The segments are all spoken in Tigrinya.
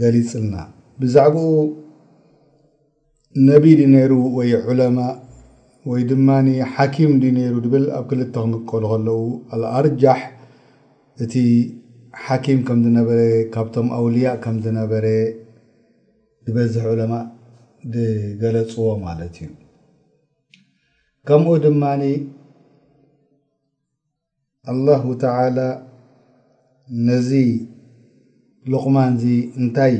ገሊጽልና ብዛዕባኡ ነቢ ዲ ነይሩ ወይ ዑለማ ወይ ድማ ሓኪም ዲ ነይሩ ድብል ኣብ ክልተ ክምቀሉ ከለዉ ኣልኣርጃሕ እቲ ሓኪም ከም ዝነበረ ካብቶም ኣውልያ ከም ዝነበረ ዝበዝሕ ዑለማ ዝገለፅዎ ማለት እዩ ከምኡ ድማ ኣላሁ ተላ ነዚ لقمان እنتي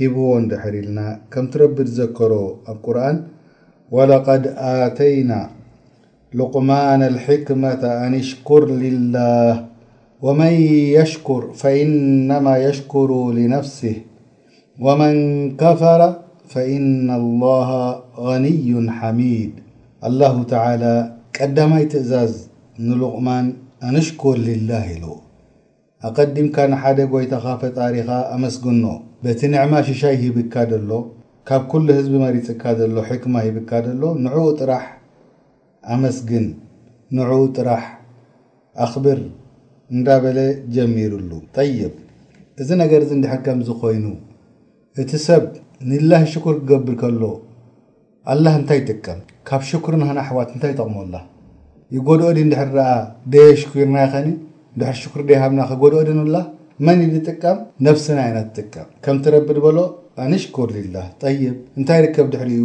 هبዎ دحر لና كم ترب تذكሮ أ قرن ولقد آتينا لقمان الحكمة أنشكر لله ومن يشكر فإنما يشكر لنفسه ወመን ከፈረ ፈኢነ ላሀ ገኒዩ ሓሚድ ኣላሁ ተዓላ ቀዳማይ ትእዛዝ ንሉቕማን ኣንሽኩር ሊላህ ኢልዎ። ኣቐዲምካ ንሓደ ጎይታኻ ፈጣሪኻ ኣመስግኖ በቲ ንዕማ ሽሻይ ሂብካ ደሎ ካብ ኩሉ ህዝቢ መሪጽካ ደሎ ሕክማ ሂብካ ደሎ ንዕኡ ጥራሕ ኣመስግን፣ ንዕኡ ጥራሕ ኣኽብር እንዳበለ ጀሚሩሉ። ጠይብ እዚ ነገር'ዚ እንድሕር ከምዚ ኮይኑ፣ እቲ ሰብ ንላህ ሽኩር ክገብር ከሎ ኣላህ እንታይ ይጥቀም? ካብ ሽኩር ንሃና ኣሕዋት እንታይ ይጠቕሞ ኣላህ? ይጎድኦ ድዩ እንድሕር ደኣ ደየሽኲርናዮ ከኒ? እንድሕር ሽኩር ደይሃብና ክጎድኦ ድዩ ንላህ? መን እዩ ዝጥቀም? ነብስና ኢና ትጥቀም። ከምቲ ረቢ ድበሎ ኣንሽኩር ሊላህ። ጠይብ እንታይ ይርከብ ድሕሪኡ?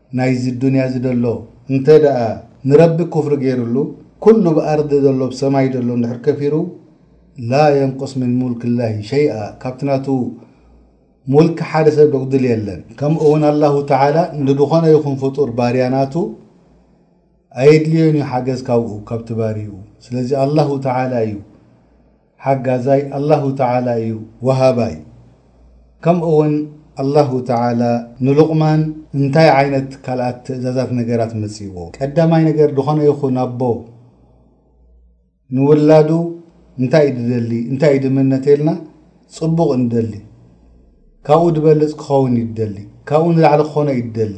ናይዚ ዱንያ ዝደሎ እንተ ደኣ ንረቢ ኩፍሪ ገይርሉ ኩሉ ብ ኣርዲ ዘሎ ብ ሰማይ ዘሎ እንድሕር ከፊሩ ላ የንቁስ ምን ሙልክ ላሂ ሸይኣ ካብቲ ናቱ ሙልክ ሓደ ሰብ ዘጉድል የለን ከምኡ ውን ኣላሁ ተዓላ ንድኾነ ይኹን ፍጡር ባርያ ናቱ ኣየድልዮን እዩ ሓገዝ ካብኡ ካብቲ ባርይኡ ስለዚ ኣላሁ ተዓላ እዩ ሓጋዛይ ኣላሁ ተዓላ እዩ ወሃባይ ከምኡ ውን ኣላሁ ተዓላ ንሉቕማን እንታይ ዓይነት ካልኣት ትእዛዛት ነገራት መጺእዎ ቀዳማይ ነገር ድኾነ ይኹን ኣቦ ንውላዱ እንታይ እዩ ድደሊ እንታይ እዩ ድምነ ተልና ጽቡቕ እዩ ድደሊ ካብኡ ድበልጽ ክኸውን እዩ ድደሊ ካብኡ ንላዕሊ ክኾኖ እዩ ድደሊ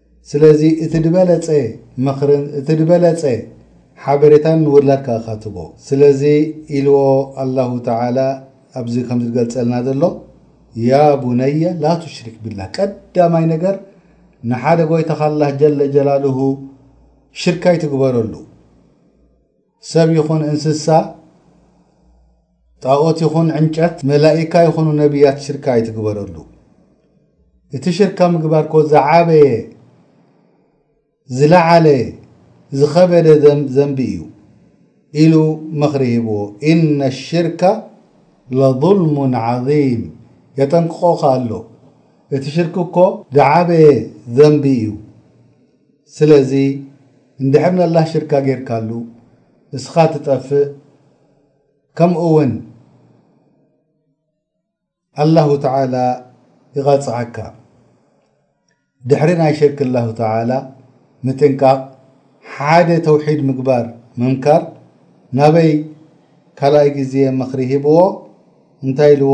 ስለዚ እቲ ድበለጸ ምኽርን እቲ ድበለጸ ሓበሬታን ንውላድካ እኻ ትቦ። ስለዚ ኢልዎ ኣላሁ ተዓላ ኣብዚ ከምዚ ድገልጸልና ዘሎ ያ ቡነየ ላ ቱሽሪክ ቢላህ ቀዳማይ ነገር ንሓደ ጎይታኻ ኣላህ ጀለ ጀላሉሁ ሽርክ ኣይትግበረሉ። ሰብ ይኹን እንስሳ፣ ጣኦት ይኹን ዕንጨት፣ መላኢካ ይኹኑ ነብያት ሽርካ ኣይትግበረሉ። እቲ ሽርካ ምግባር እኮ ዝዓበየ ዝለዓለ ዝኸበደ ዘንቢ እዩ ኢሉ ምኽሪ ሂብዎ። ኢነ ሽርከ ለዙልሙን ዓዚም የጠንቅቖ ከኣ ኣሎ። እቲ ሽርኪ እኮ ዝዓበየ ዘንቢ እዩ። ስለዚ እንድሕር ንኣላህ ሽርካ ጌርካሉ እስኻ ትጠፍእ ከምኡውን ኣላሁ ተዓላ ይቐጽዐካ። ድሕሪ ናይ ሽርክ ኣላሁ ተዓላ ምጥንቃቕ ሓደ ተውሒድ ምግባር ምምካር ናበይ ካልኣይ ግዜ ምኽሪ ሂብዎ እንታይ ኢልዎ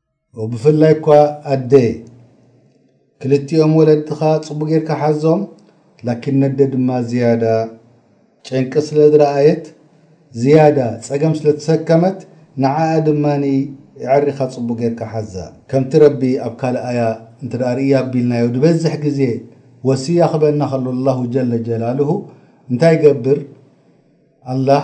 ብፍላይ እኳ ኣደ ክልቲኦም ወለድኻ ጽቡቕ ጌርካ ሓዞም ላኪን ነደ ድማ ዝያዳ ጨንቂ ስለ ዝረኣየት ዝያዳ ጸገም ስለ ተሰከመት ንዓኣ ድማ የዐሪኻ ጽቡቕ ጌርካ ሓዛ ከምቲ ረቢ ኣብ ካልእ ኣያ እንተ ርእይ ኣቢልናዮ ዝበዝሕ ግዜ ወስያ ክበና ከሎ ኣላሁ ጀለ ጀላልሁ እንታይ ይገብር ኣላህ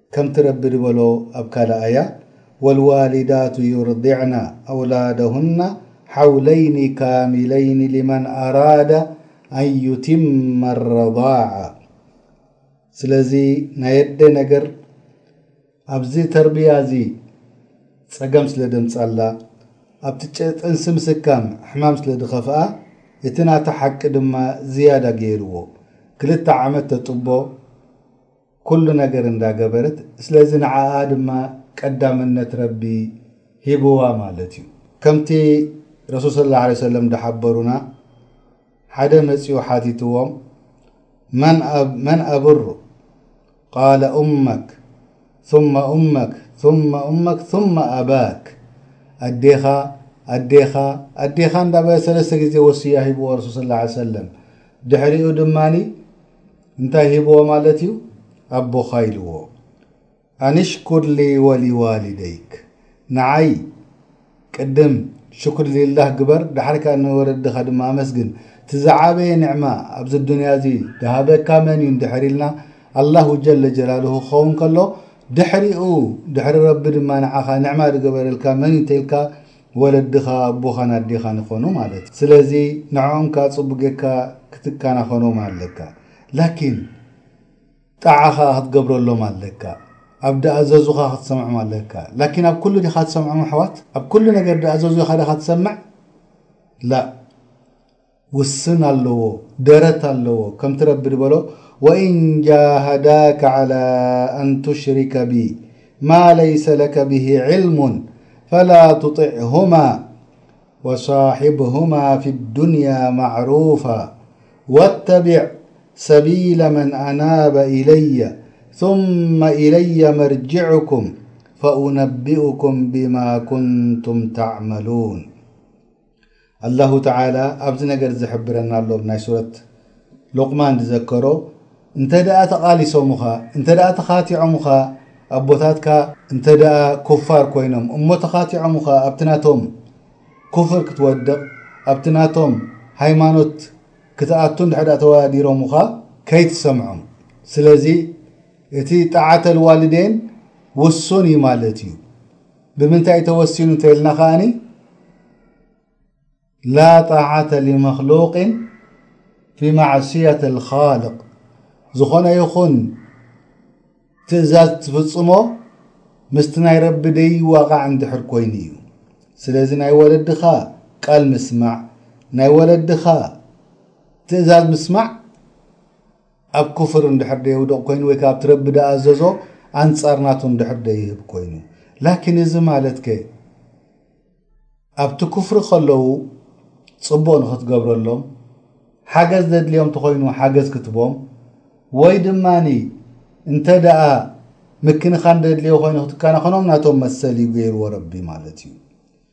ከምቲ ረቢ ድበሎ ኣብ ካልኣያ፣ ወልዋሊዳቱ ዩርዲዕና ኣውላደሁና ሓውለይኒ ካሚለይኒ ሊመን ኣራደ ኣን ዩቲመ ረዳዓ ስለዚ ናይ ኣደ ነገር ኣብዚ ተርብያ እዚ ጸገም ስለ ደምጻላ ኣብቲ ጨጥንሲ ምስካም ሕማም ስለ ድኸፍኣ እቲ ናታ ሓቂ ድማ ዝያዳ ገይርዎ ክልተ ዓመት ተጥቦ ኩሉ ነገር እንዳ ገበረት ስለዚ ንዓኣ ድማ ቀዳምነት ረቢ ሂብዋ ማለት እዩ ከምቲ ረሱል ሰለላሁ ዓለይሂ ወሰለም ዝሓበሩና ሓደ መጺኡ ሓቲትዎም መን ኣብሩ ቃለ ኡመክ ثመ ኡመክ ثመ ኡመክ ثመ ኣባክ ኣዴኻ ኣዴኻ ኣዴኻ እንዳበለ ሰለስተ ግዜ ወስያ ሂብዎ ረሱል ሰለላሁ ዓለይሂ ወሰለም ድሕሪኡ ድማ እንታይ ሂብዎ ማለት እዩ ኣቦኻ ኢልዎ ኣንሽኩር ሊ ወሊዋሊደይክ ንዓይ ቅድም ሽኩር ሊላህ ግበር ዳሕር ከኣ ንወለድኻ ድማ ኣመስግን እቲ ዝዓበየ ኒዕማ ኣብዚ ኣዱንያ እዚ ዝሃበካ መን እዩ እንድሕር ኢልና ኣላሁ ጀለ ጀላሉሁ ክኸውን ከሎ ድሕሪኡ ድሕሪ ረቢ ድማ ንዓኻ ኒዕማ ዝገበረልካ መን እዩ ተኢልካ ወለድኻ ኣቦኻን ኣዴኻን ይኾኑ ማለት እዩ ስለዚ ንዕኦም ካኣ ጽቡቅ ጌርካ ክትካናኸኖም ኣለካ ላኪን ጣዓ ካኣ ክትገብረሎም ኣለካ ኣብ ድኣዘዙኻ ክትሰምዖም ኣለካ ላኪን ኣብ ኩሉ ዲኻ ትሰምዖም ኣሕዋት ኣብ ኩሉ ነገር ድኣዘዙኻ ዲኻ ትሰምዕ ላእ وስن ኣለዎ ደረት اለዎ ከም تረب በل وإن جاهداك على أن تشرك ب ما ليس لك به علم فلا تطعهما وصاحبهما في الدنيا معروفة واتبع ሰيل من أناب إلي ثم إلي مرجعكም فأنبئكም بما كنتም تعመلون ኣላሁ ተዓላ ኣብዚ ነገር ዝሕብረና ኣሎ ኣብ ናይ ሱረት ሉቕማን ዝዘከሮ እንተ ደኣ ተቓሊሶምኻ እንተ ደኣ ተኻቲዖምኻ ኣቦታትካ እንተ ደኣ ኩፋር ኮይኖም እሞ ተኻቲዖምኻ ኣብቲ ናቶም ኩፍር ክትወድቕ ኣብቲ ናቶም ሃይማኖት ክትኣቱ እንድሕር ደኣ ተወዳዲሮምኻ ከይትሰምዖም ስለዚ እቲ ጣዓተል ዋልዴን ውሱን እዩ ማለት እዩ ብምንታይ ተወሲኑ እንተልና ከኣ ላ ጣዓተ ሊመክሉቅ ፊ ማዕስየት ልካልቅ ዝኾነ ይኹን ትእዛዝ ትፍፅሞ ምስቲ ናይ ረቢ ደይዋቓዕ እንድሕር ኮይኑ እዩ ስለዚ ናይ ወለድኻ ቃል ምስማዕ ናይ ወለድኻ ትእዛዝ ምስማዕ ኣብ ኩፍር እንድሕር ደየውድቕ ኮይኑ ወይ ከኣ ኣብቲ ረቢ ድኣዘዞ ኣንጻር ናቱ እንድሕር ደይህብ ኮይኑ። ላኪን እዚ ማለትከ ኣብቲ ኩፍሪ ከለዉ ጽቡቕ ንኽትገብረሎም፣ ሓገዝ ዘድልዮም ተኾይኑ ሓገዝ ክትቦም፣ ወይ ድማ እንተ ደኣ ምክንኻን ደድልዮ ኮይኑ ክትከናኸኖም ናቶም መሰል እዩ ገይርዎ ረቢ ማለት እዩ።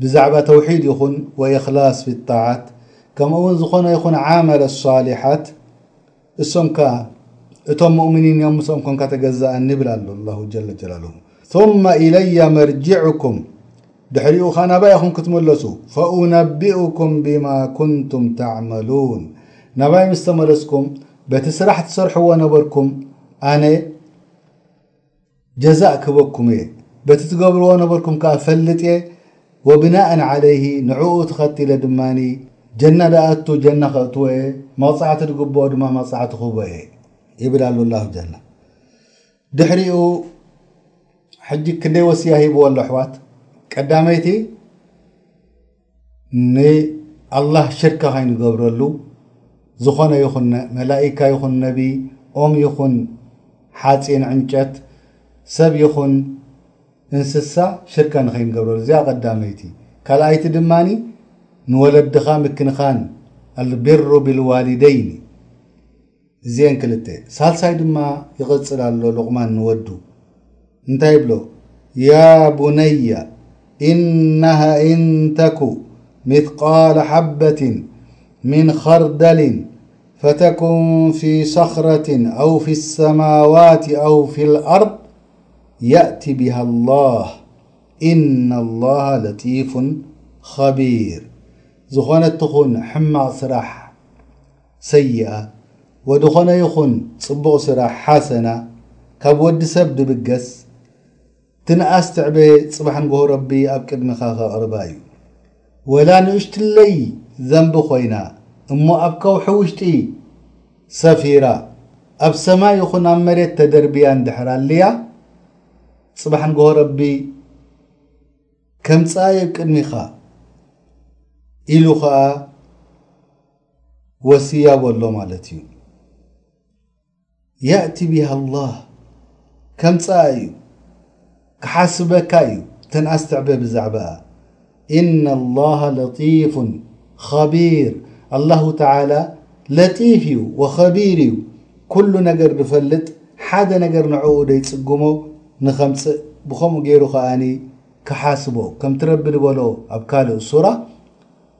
ብዛዕባ ተውሒድ ይኹን ወኢኽላስ ፊ ጣዓት ከምኡውን ዝኾነ ይኹን ዓመለ ሷሊሓት እሶም ከኣ እቶም ሙእምኒን እዮም ምስኦም ኮንካ ተገዛኣኒ ይብል ኣሎ ኣላሁ ጀለ ጀላሉሁ ثመ ኢለየ መርጅዕኩም ድሕሪኡ ከኣ ናባይ ኢኹም ክትምለሱ ፈኡነቢኡኩም ብማ ኩንቱም ተዕመሉን ናባይ ምስ ተመለስኩም በቲ ስራሕ ትሰርሕዎ ነበርኩም ኣነ ጀዛእ ክህበኩም እየ በቲ ትገብርዎ ነበርኩም ከኣ እፈልጥ እየ ወብናእን ዓለይሂ ንዕኡ ተኸቲለ ድማ ጀና ድኣቱ ጀና ከእትዎ እየ መቕጻዕቲ ድግብኦ ድማ መቕጻዕቲ ክህቦ እየ ይብል ኣሎ ላሁ ጀላ ድሕሪኡ ሕጂ ክንደይ ወስያ ሂብዎ ኣሎ ኣሕዋት ቀዳመይቲ ንኣላህ ሽርካ ከይንገብረሉ ዝኾነ ይኹን መላኢካ ይኹን ነቢ ኦም ይኹን ሓፂን ዕንጨት ሰብ ይኹን እንስሳ ሽርካ ንኸይንገብረሉ እዚኣ ቀዳመይቲ ካልኣይቲ ድማ ንወለድኻ ምክንኻን ኣልቢሩ ብልዋሊደይኒ كل ሳلሳ ድم يقፅل ሎ لقما نودو እنታይ بل يا بني إنه إنتك مثقال حبة من خردل فتكن في صخرة أو في السماوات أو في الأرض يأت بها الله إن الله لጢيف خبير ዝኾነትኹን ሕማቕ ስራሕ ሰይኣ ወድኾነ ይኹን ጽቡቕ ስራሕ ሓሰና ካብ ወዲ ሰብ ድብገስ ትንኣስ ትዕበ ጽባሕ ንግሆ ረቢ ኣብ ቅድሚኻ ከቕርባ እዩ ወላ ንእሽትለይ ዘንቢ ኮይና እሞ ኣብ ከውሒ ውሽጢ ሰፊራ ኣብ ሰማይ ይኹን ኣብ መሬት ተደርብያ እንድሕር ኣልያ ጽባሕ ንግሆ ረቢ ከምጽኣ እዩ ኣብ ቅድሚኻ ኢሉ ከኣ ወስያ በሎ ማለት እዩ። ያእቲ ቢሃ ኣላህ ከምጽኣ እዩ። ክሓስበካ እዩ እተን ኣስተዕበ ብዛዕባኣ። ኢነ ኣላህ ለጢፉን ኸቢር ኣላሁ ተዓላ ለጢፍ እዩ ወኸቢር እዩ ኩሉ ነገር ዝፈልጥ ሓደ ነገር ንዕኡ ዘይጽግሞ ንኸምጽእ ብኸምኡ ገይሩ ከኣ ክሓስቦ ከምቲ ረቢ ዝበሎ ኣብ ካልእ ሱራ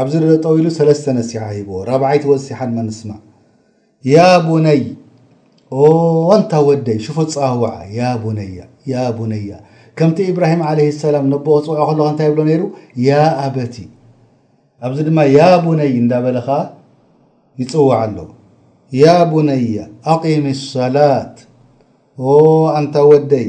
ኣብዚ ጠጠው ኢሉ ሰለስተ ነሲሓ ሂብዎ ራብዓይቲ ወሲሓ ድማ ንስማዕ። ያ ቡነይ ኦው ኣንታ ወደይ ሽፉ ጻውዓ ያ ቡነያ ያ ቡነያ ከምቲ ኢብራሂም ዓለይሂ ሰላም ነቦኡ ክጽውዖ ከሎ ከ እንታይ ይብሎ ነይሩ ያ ኣበቲ ኣብዚ ድማ ያ ቡነይ እንዳበለ ከኣ ይጽውዓ ኣሎ ያ ቡነያ ኣቂሚ ሰላት ኦው ኣንታ ወደይ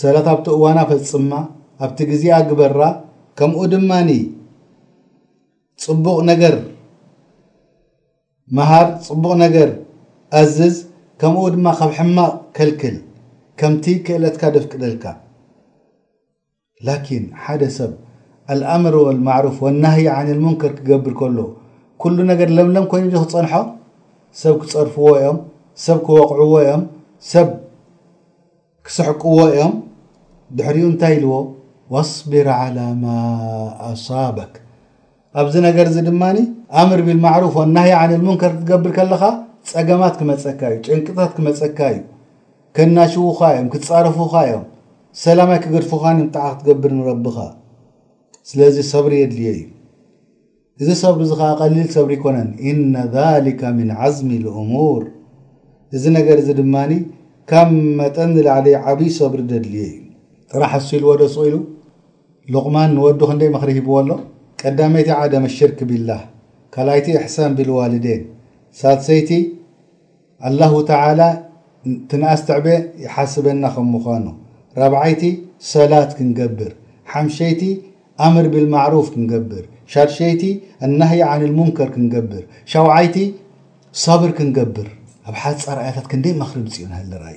ሰለ ካብቲ እዋና ፈጽማ ኣብቲ ግዜኣ ግበራ ከምኡ ድማ ጽቡቕ ነገር መሃር ጽቡቕ ነገር ኣዝዝ ከምኡ ድማ ካብ ሕማቕ ከልክል ከምቲ ክእለትካ ደፍቅደልካ ላኪን ሓደ ሰብ ኣልኣምር ወልማዕሩፍ ወናህይ ዓኒል ሙንከር ክገብር ከሎ ኩሉ ነገር ለምለም ኮይኑ ድዩ ክጸንሖ ሰብ ክጸርፍዎ እዮም ሰብ ክወቕዕዎ እዮም ሰብ ክስሕቅዎ እዮም ድሕሪኡ እንታይ ኢልዎ ዋስቢር ዓላ ማ ኣሳበክ ኣብዚ ነገር እዚ ድማ ኣምር ቢልማዕሩፍ ወናሂ ዓንልሙንከር ክትገብር ከለኻ ጸገማት ክመጸካ እዩ ጭንቅታት ክመጸካ እዩ ከናሽዉኻ እዮም ክጻረፉኻ እዮም ሰላማይ ክገድፉኻን እዮም ጣዓ ክትገብር ንረብኻ ስለዚ ሰብሪ የድልዮ እዩ እዚ ሰብርዚ ከኣ ቀሊል ሰብሪ ኣይኮነን፣ ኢነ ዛሊከ ሚን ዓዝሚ ልእሙር፣ እዚ ነገርዚ ድማ ካብ መጠን ንላዕሊ ዓብይ ሰብሪ ዘድልዮ እዩ። ጥራሕ እሱ ኢልዎዶ ሱቕ ኢሉ? ሉቕማን ንወዱ ክንደይ ምኽሪ ሂብዎ ኣሎ? ቀዳመይቲ ዓደም ሽርክ ቢላህ፣ ካልኣይቲ ኢሕሳን ቢልዋሊዴን፣ ሳልሰይቲ፣ ኣላሁ ተዓላ ክንኣስተዕቤ ይሓስበና ከም ምዃኑ፣ ራብዓይቲ ሰላት ክንገብር፣ ሓምሸይቲ ኣምር ቢልማዕሩፍ ክንገብር፣ ሻድሸይቲ ኣናህይ ዓንል ሙንከር ክንገብር፣ ሻውዓይቲ ሰብር ክንገብር። ኣብ ሓጻር ኣያታት ክንደይ መኽሪ ምጺኡና ህልር ኣዩ።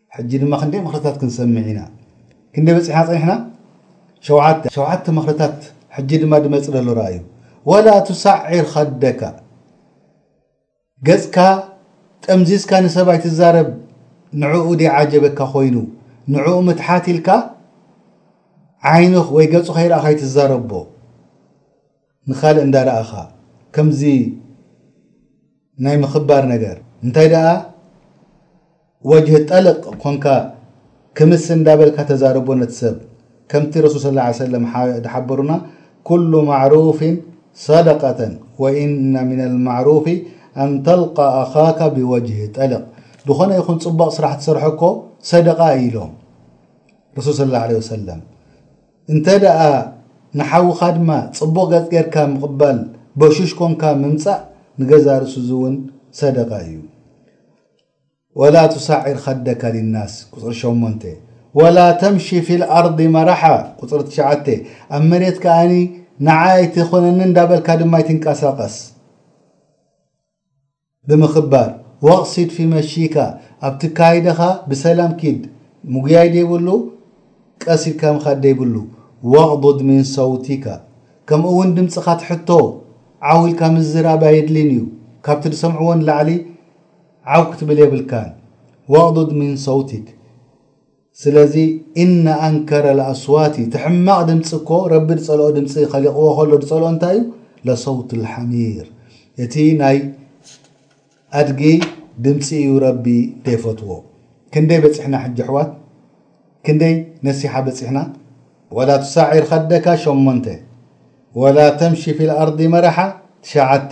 ሕጂ ድማ ክንደይ ምኽርታት ክንሰምዕ ኢና? ክንደይ በጺሕና ጸኒሕና? ሸውዓተ። ሸውዓተ ምኽርታት ሕጂ ድማ ድመጽእ ደሎ ረኣዩ። ወላ ቱሳዒር ኸደካ፣ ገጽካ ጠምዚዝካ ንሰብ ኣይትዛረብ፣ ንዕኡ ደይዓጀበካ ኮይኑ ንዕኡ ምትሓት ኢልካ ዓይኑ ወይ ገጹ ከይረኣኻ ኣይትዛረቦ። ንኻልእ እንዳረኣኻ ከምዚ ናይ ምኽባር ነገር እንታይ ደኣ ወጅህ ጠልቕ ኮንካ ክምስ እንዳበልካ ተዛርቦ ነቲ ሰብ ከምቲ ረሱል ሰለላሁ ዐለይሂ ወሰለም ዝሓበሩና ኩሉ ማዕሩፊን ሰደቀተን ወኢነ ሚነል ማዕሩፊ ኣን ተልቃ ኣኻካ ቢወጅህ ጠልቕ ዝኾነ ይኹን ጽቡቕ ስራሕ ትሰርሖ እኮ ሰደቃ እዩ ኢሎም ረሱል ሰለላሁ ዐለይሂ ወሰለም እንተ ደኣ ንሓውኻ ድማ ጽቡቕ ገጽ ጌርካ ምቕባል በሹሽ ኮንካ ምምጻእ ንገዛእ ርእሱ እዚ ውን ሰደቓ እዩ። ወላ ቱሳዒር ኸደካ ሊናስ፣ ቁጽሪ ሸሞንተ፣ ወላ ተምሺ ፊል ኣርዲ መራሓ፣ ቁጽሪ ትሽዓተ፣ ኣብ መሬት ከኣ ንዓይ ኣይትኹነኒ እንዳበልካ ድማ ኣይትንቀሳቐስ። ብምክባር ወቅሲድ ፊ መሺካ ኣብ ትካይደኻ ብሰላም ኪድ ምጉያይ ደይብሉ ቀስ ኢልካ ምኻድ ደይብሉ ወቅቡድ ሚን ሰውቲካ ከምኡ ውን ድምጽኻ ትሕቶ ዓው ኢልካ ምዝራብ ኣየድሊን እዩ ካብቲ ድሰምዕዎ ንላዕሊ ዓው ክትብል የብልካን ወቅቡድ ሚን ሰውቲክ ስለዚ ኢነ ኣንከረ ልኣስዋት እዩ እቲ ሕማቅ ድምጺ እኮ ረቢ ድጸልኦ ድምጺ ከሊቅዎ ከሎ ድጸልኦ እንታይ እዩ ለሰውት ልሓሚር እቲ ናይ ኣድጊ ድምጺ እዩ ረቢ ደይፈትዎ ክንደይ በጺሕና ሕጂ ኣሕዋት ክንደይ ነሲሓ በጺሕና ወላ ትሳዒር ከደካ ሸሞንተ ወላ ተምሺ ፊል ኣርዲ መረሓ ትሽዓተ።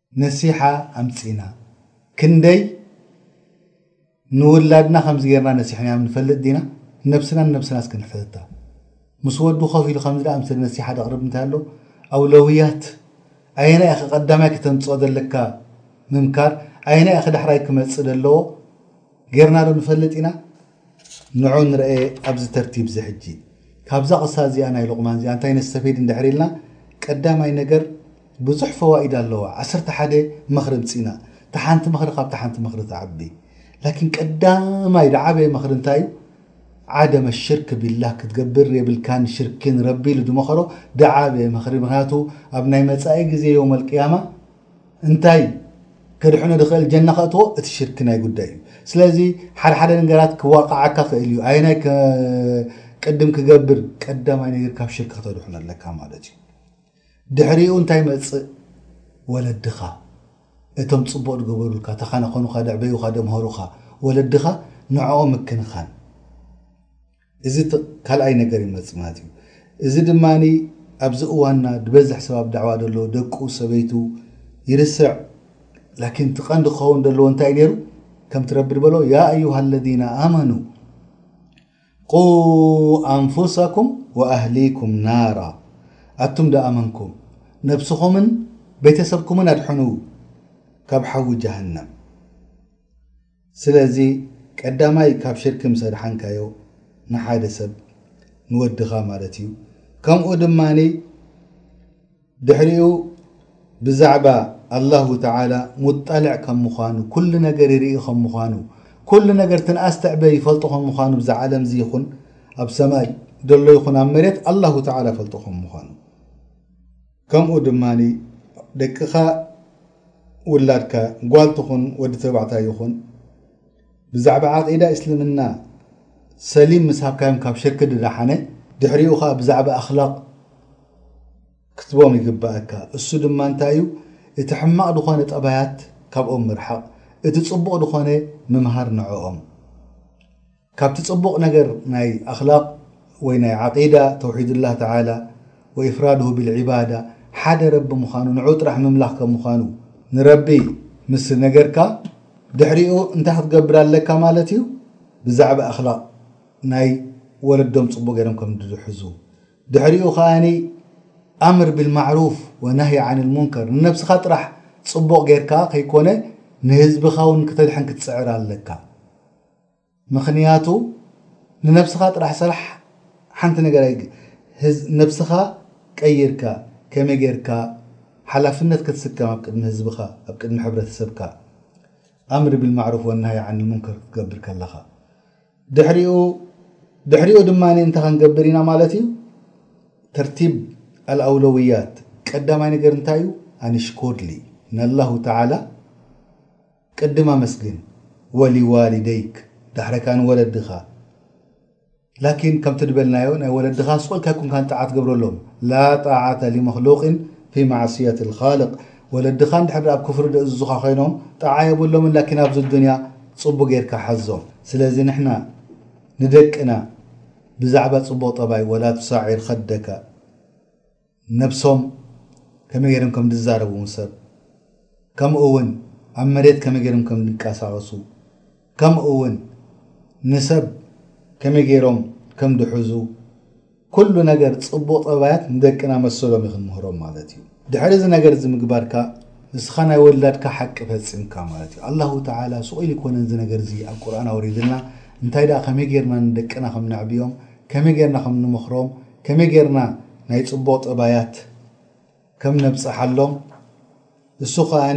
ነሲሓ ኣምጺእና ክንደይ ንውላድና ከምዚ ጌርና ነሲሕናዮም ንፈልጥ ዲና? ንነብስና ንነብስና እስከ ንሕተታ። ምስ ወዱ ኮፍ ኢሉ ከምዚ ደኣ ምስ ነሲሓ ደቕርብ እንታይ ኣሎ? ኣውለውያት ኣየናይ ኢኺ ቀዳማይ ክተምጽኦ ዘለካ ምምካር ኣየናይ ኢኺ ዳሕራይ ክመጽእ ደለዎ ጌርናዶ ንፈልጥ ኢና? ንዑ ንርኤ ኣብዚ ተርቲብዚ ሕጂ ካብዛ ቅሳ እዚኣ ናይ ሉቅማን እዚኣ እንታይ ነስተፊድ እንድሕር ኢልና ቀዳማይ ነገር ብዙሕ ፈዋኢድ ኣለዋ ዓሰርተ ሓደ ምኽሪ ኣምጺና እታ ሓንቲ ምኽሪ ካብታ ሓንቲ ምኽሪ ትዓቢ ላኪን ቀዳማይ ዝዓበየ ምኽሪ እንታይ እዩ ዓደመ ሽርክ ቢላህ ክትገብር የብልካን ሽርኪ ንረቢ ኢሉ ዝመኸሮ ዝዓበየ ምኽሪ ምክንያቱ ኣብ ናይ መጻኢ ግዜ የውመል ቅያማ እንታይ ከድሕኖ ድኽእል ጀና ከእትዎ እቲ ሽርክ ናይ ጉዳይ እዩ ስለዚ ሓደ ሓደ ነገራት ክዋቃዓካ ክእል እዩ ኣየናይ ቅድም ክገብር ቀዳማይ ነገር ካብ ሽርክ ከተድሕኖ ኣለካ ማለት እዩ ድሕሪኡ እንታይ መፅእ ወለድኻ እቶም ፅቡቅ ዝገበሩልካ ተኻናኸኑካ ደዕበዩካ ደምሃሩኻ ወለድኻ ንዕኦም ምክንኻን እዚ ካልኣይ ነገር እዩ መጽናት እዩ እዚ ድማ ኣብዚ እዋንና ድበዝሕ ሰብ ኣብ ዳዕዋ ደሎ ደቁ ሰበይቱ ይርስዕ ላኪን እቲ ቀንዲ ክኸውን ደለዎ እንታይ እዩ ነይሩ ከምቲ ረቢ ድበሎ ያ ኣዩሃ ኣለዚና ኣመኑ ቁ ኣንፉሰኩም ወኣህሊኩም ናራ ኣቱም ዳኣመንኩም ነብስኹምን ቤተሰብኩምን ኣድሕኑ ካብ ሓዊ ጀሃነም ስለዚ ቀዳማይ ካብ ሽርኪ ምስ ኣድሓንካዮ ንሓደ ሰብ ንወድኻ ማለት እዩ ከምኡ ድማ ድሕሪኡ ብዛዕባ ኣላሁ ተዓላ ሙጣልዕ ከም ምዃኑ ኩሉ ነገር ይርኢ ከም ምዃኑ ኩሉ ነገር ትንኣስተዕበ ይፈልጦ ከም ምዃኑ ብዛ ዓለም እዚ ይኹን ኣብ ሰማይ ደሎ ይኹን ኣብ መሬት ኣላሁ ተዓላ ፈልጦ ከም ምዃኑ ከምኡ ድማ ደቅኻ ውላድካ ጓል ትኹን ወዲ ተባዕታይ ይኹን ብዛዕባ ዓቂዳ እስልምና ሰሊም ምስ ሃብካዮም ካብ ሽርኪ ድደሓነ ድሕሪኡ ከዓ ብዛዕባ ኣኽላቕ ክትቦም ይግባኣካ እሱ ድማ እንታይ እዩ እቲ ሕማቕ ዝኾነ ጠባያት ካብኦም ምርሓቕ እቲ ጽቡቕ ዝኾነ ምምሃር ንዕኦም ካብቲ ጽቡቕ ነገር ናይ ኣኽላቕ ወይ ናይ ዓቂዳ፣ ተውሒዱላህ ተዓላ ወኢፍራዱሁ ቢልዒባዳ፣ ሓደ ረቢ ምዃኑ፣ ንዕኡ ጥራሕ ምምላኽ ከም ምዃኑ፣ ንረቢ ምስ ነገርካ ድሕሪኡ እንታይ ክትገብር ኣለካ ማለት እዩ፣ ብዛዕባ ኣኽላቕ ናይ ወለዶም ጽቡቕ ገይሮም ከም ዝሕዙ፣ ድሕሪኡ ከኣ ኣምር ቢልማዕሩፍ ወነህይ ዓንልሙንከር፣ ንነብስኻ ጥራሕ ጽቡቕ ገይርካ ከይኮነ ንህዝብኻውን ክተድሕን ክትጽዕር ኣለካ። ምኽንያቱ ንነብስኻ ጥራሕ ስራሕ ሓንቲ ነገር ኣይግ ህዝ ነብስኻ ቀይርካ ከመይ ጌርካ ሓላፍነት ክትስከም ኣብ ቅድሚ ህዝብኻ ኣብ ቅድሚ ሕብረተሰብካ ኣምሪ ብልማዕሩፍ ወናሃይ ዓን ሙንከር ክትገብር ከለኻ ድሕሪኡ ድሕሪኡ ድማ እንታይ ከንገብር ኢና ማለት እዩ ተርቲብ ኣልኣውለውያት ቀዳማይ ነገር እንታይ እዩ ኣንሽኮርሊ ንኣላሁ ተዓላ ቅድም ኣመስግን ወሊዋሊደይክ ዳሕረካ ንወለድኻ ላኪን ከምቲ ድበልናዮ ናይ ወለድኻ ስቁልካ ኣይኮንካን ጣዓ ትገብረሎም ላ ጣዓተ ሊመክሉቅን ፊ ማዕስየት ልካልቅ ወለድኻ እንድሕር ኣብ ክፍሪ ድእዝዙኻ ኮይኖም ጣዓ የብሎምን ላኪን ኣብዚ ዱንያ ጽቡቅ ጌርካ ሓዞም ስለዚ ንሕና ንደቅና ብዛዕባ ጽቡቅ ጠባይ ወላ ቱሳዒር ከደካ ነብሶም ከመይ ገይሮም ከም ዝዛረቡ ምስ ሰብ ከምኡ እውን ኣብ መሬት ከመይ ገይሮም ከም ዝንቀሳቐሱ ከምኡ እውን ንሰብ ከመይ ገይሮም ከም ድሕዙ ኩሉ ነገር ጽቡቕ ጠባያት ንደቅና መሰሎም ይኽንምህሮም ማለት እዩ ድሕሪ እዚ ነገር እዚ ምግባርካ ንስኻ ናይ ወላድካ ሓቂ ፈጺምካ ማለት እዩ ኣላሁ ተዓላ ስቑኢል ይኮነን እዚ ነገር እዚ ኣብ ቁርን ኣውሪድልና እንታይ ደኣ ከመይ ገይርና ንደቅና ከም ነዕብዮም ከመይ ገይርና ከም ንመኽሮም ከመይ ጌርና ናይ ጽቡቕ ጠባያት ከም ነብጽሓሎም እሱ ከኣ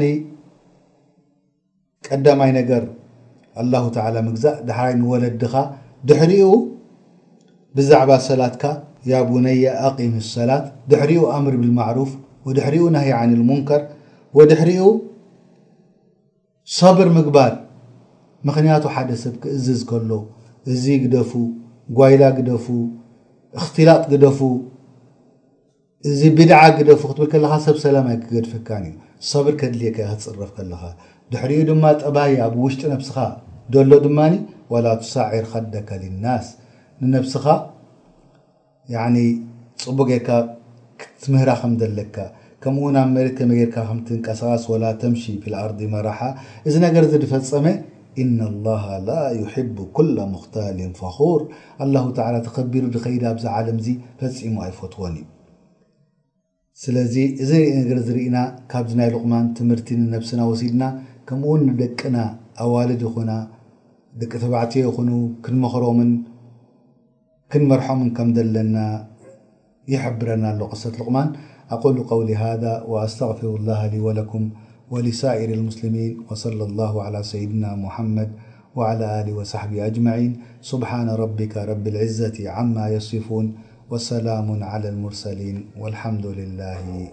ቀዳማይ ነገር ኣላሁ ተዓላ ምግዛእ ዳሕራይ ንወለድኻ ድሕሪኡ ብዛዕባ ሰላትካ ያቡነየ ኣቂሚ ሰላት ድሕሪኡ ኣምር ብልማዕሩፍ ወድሕሪኡ ናህይ ዓንል ሙንከር ወድሕሪኡ ሰብር ምግባር ምኽንያቱ ሓደ ሰብ ክእዝዝ ከሎ እዚ ግደፉ ጓይላ ግደፉ እኽትላጥ ግደፉ እዚ ቢድዓ ግደፉ ክትብል ከለኻ ሰብ ሰላም ኣይክገድፈካን እዩ ሰብር ከድልየካ እዩ ክትጽረፍ ከለኻ ድሕሪኡ ድማ ጠባይ ኣብ ውሽጢ ነብስኻ ደሎ ድማ ወላ ትሳዒር ኸደከ ሊናስ ንነብስኻ ያኒ ጽቡቅ ጌርካ ክትምህራ ከም ዘለካ ከምኡውን ኣብ መሬት ከመይ ጌርካ ከም ትንቀሳቀስ ወላ ተምሺ ፊል ኣርዲ መራሓ እዚ ነገር እዚ ድፈጸመ ኢነላሃ ላ ዩሒቡ ኩለ ሙክታሊን ፈኹር ኣላሁ ተዓላ ተከቢሩ ድከይድ ኣብዚ ዓለም እዚ ፈጺሙ ኣይፈትዎን እዩ። ስለዚ እዚ ነገር እዚ ርኢና ካብዚ ናይ ሉቅማን ትምህርቲ ንነብስና ወሲድና ከምኡ ውን ንደቅና ኣዋልድ ይኹና ደቂ ተባዕትዮ ይኹኑ ክንመኽሮምን ክንመርሖምን ከም ዘለና ይሕብረና ኣሎ ቅሰት ሉቅማን ኣቁሉ ቀውሊ ሃዛ ወኣስተግፊሩላሃ ሊ ወለኩም ወሊሳኢሪል ሙስሊሚን ወሰለላሁ ዓላ ሰይድና ሙሓመድ وعلى آله وصحبه أجمعين سبحان ربك رب العزة عما يصفون وسلام على المرسلين والحمد لله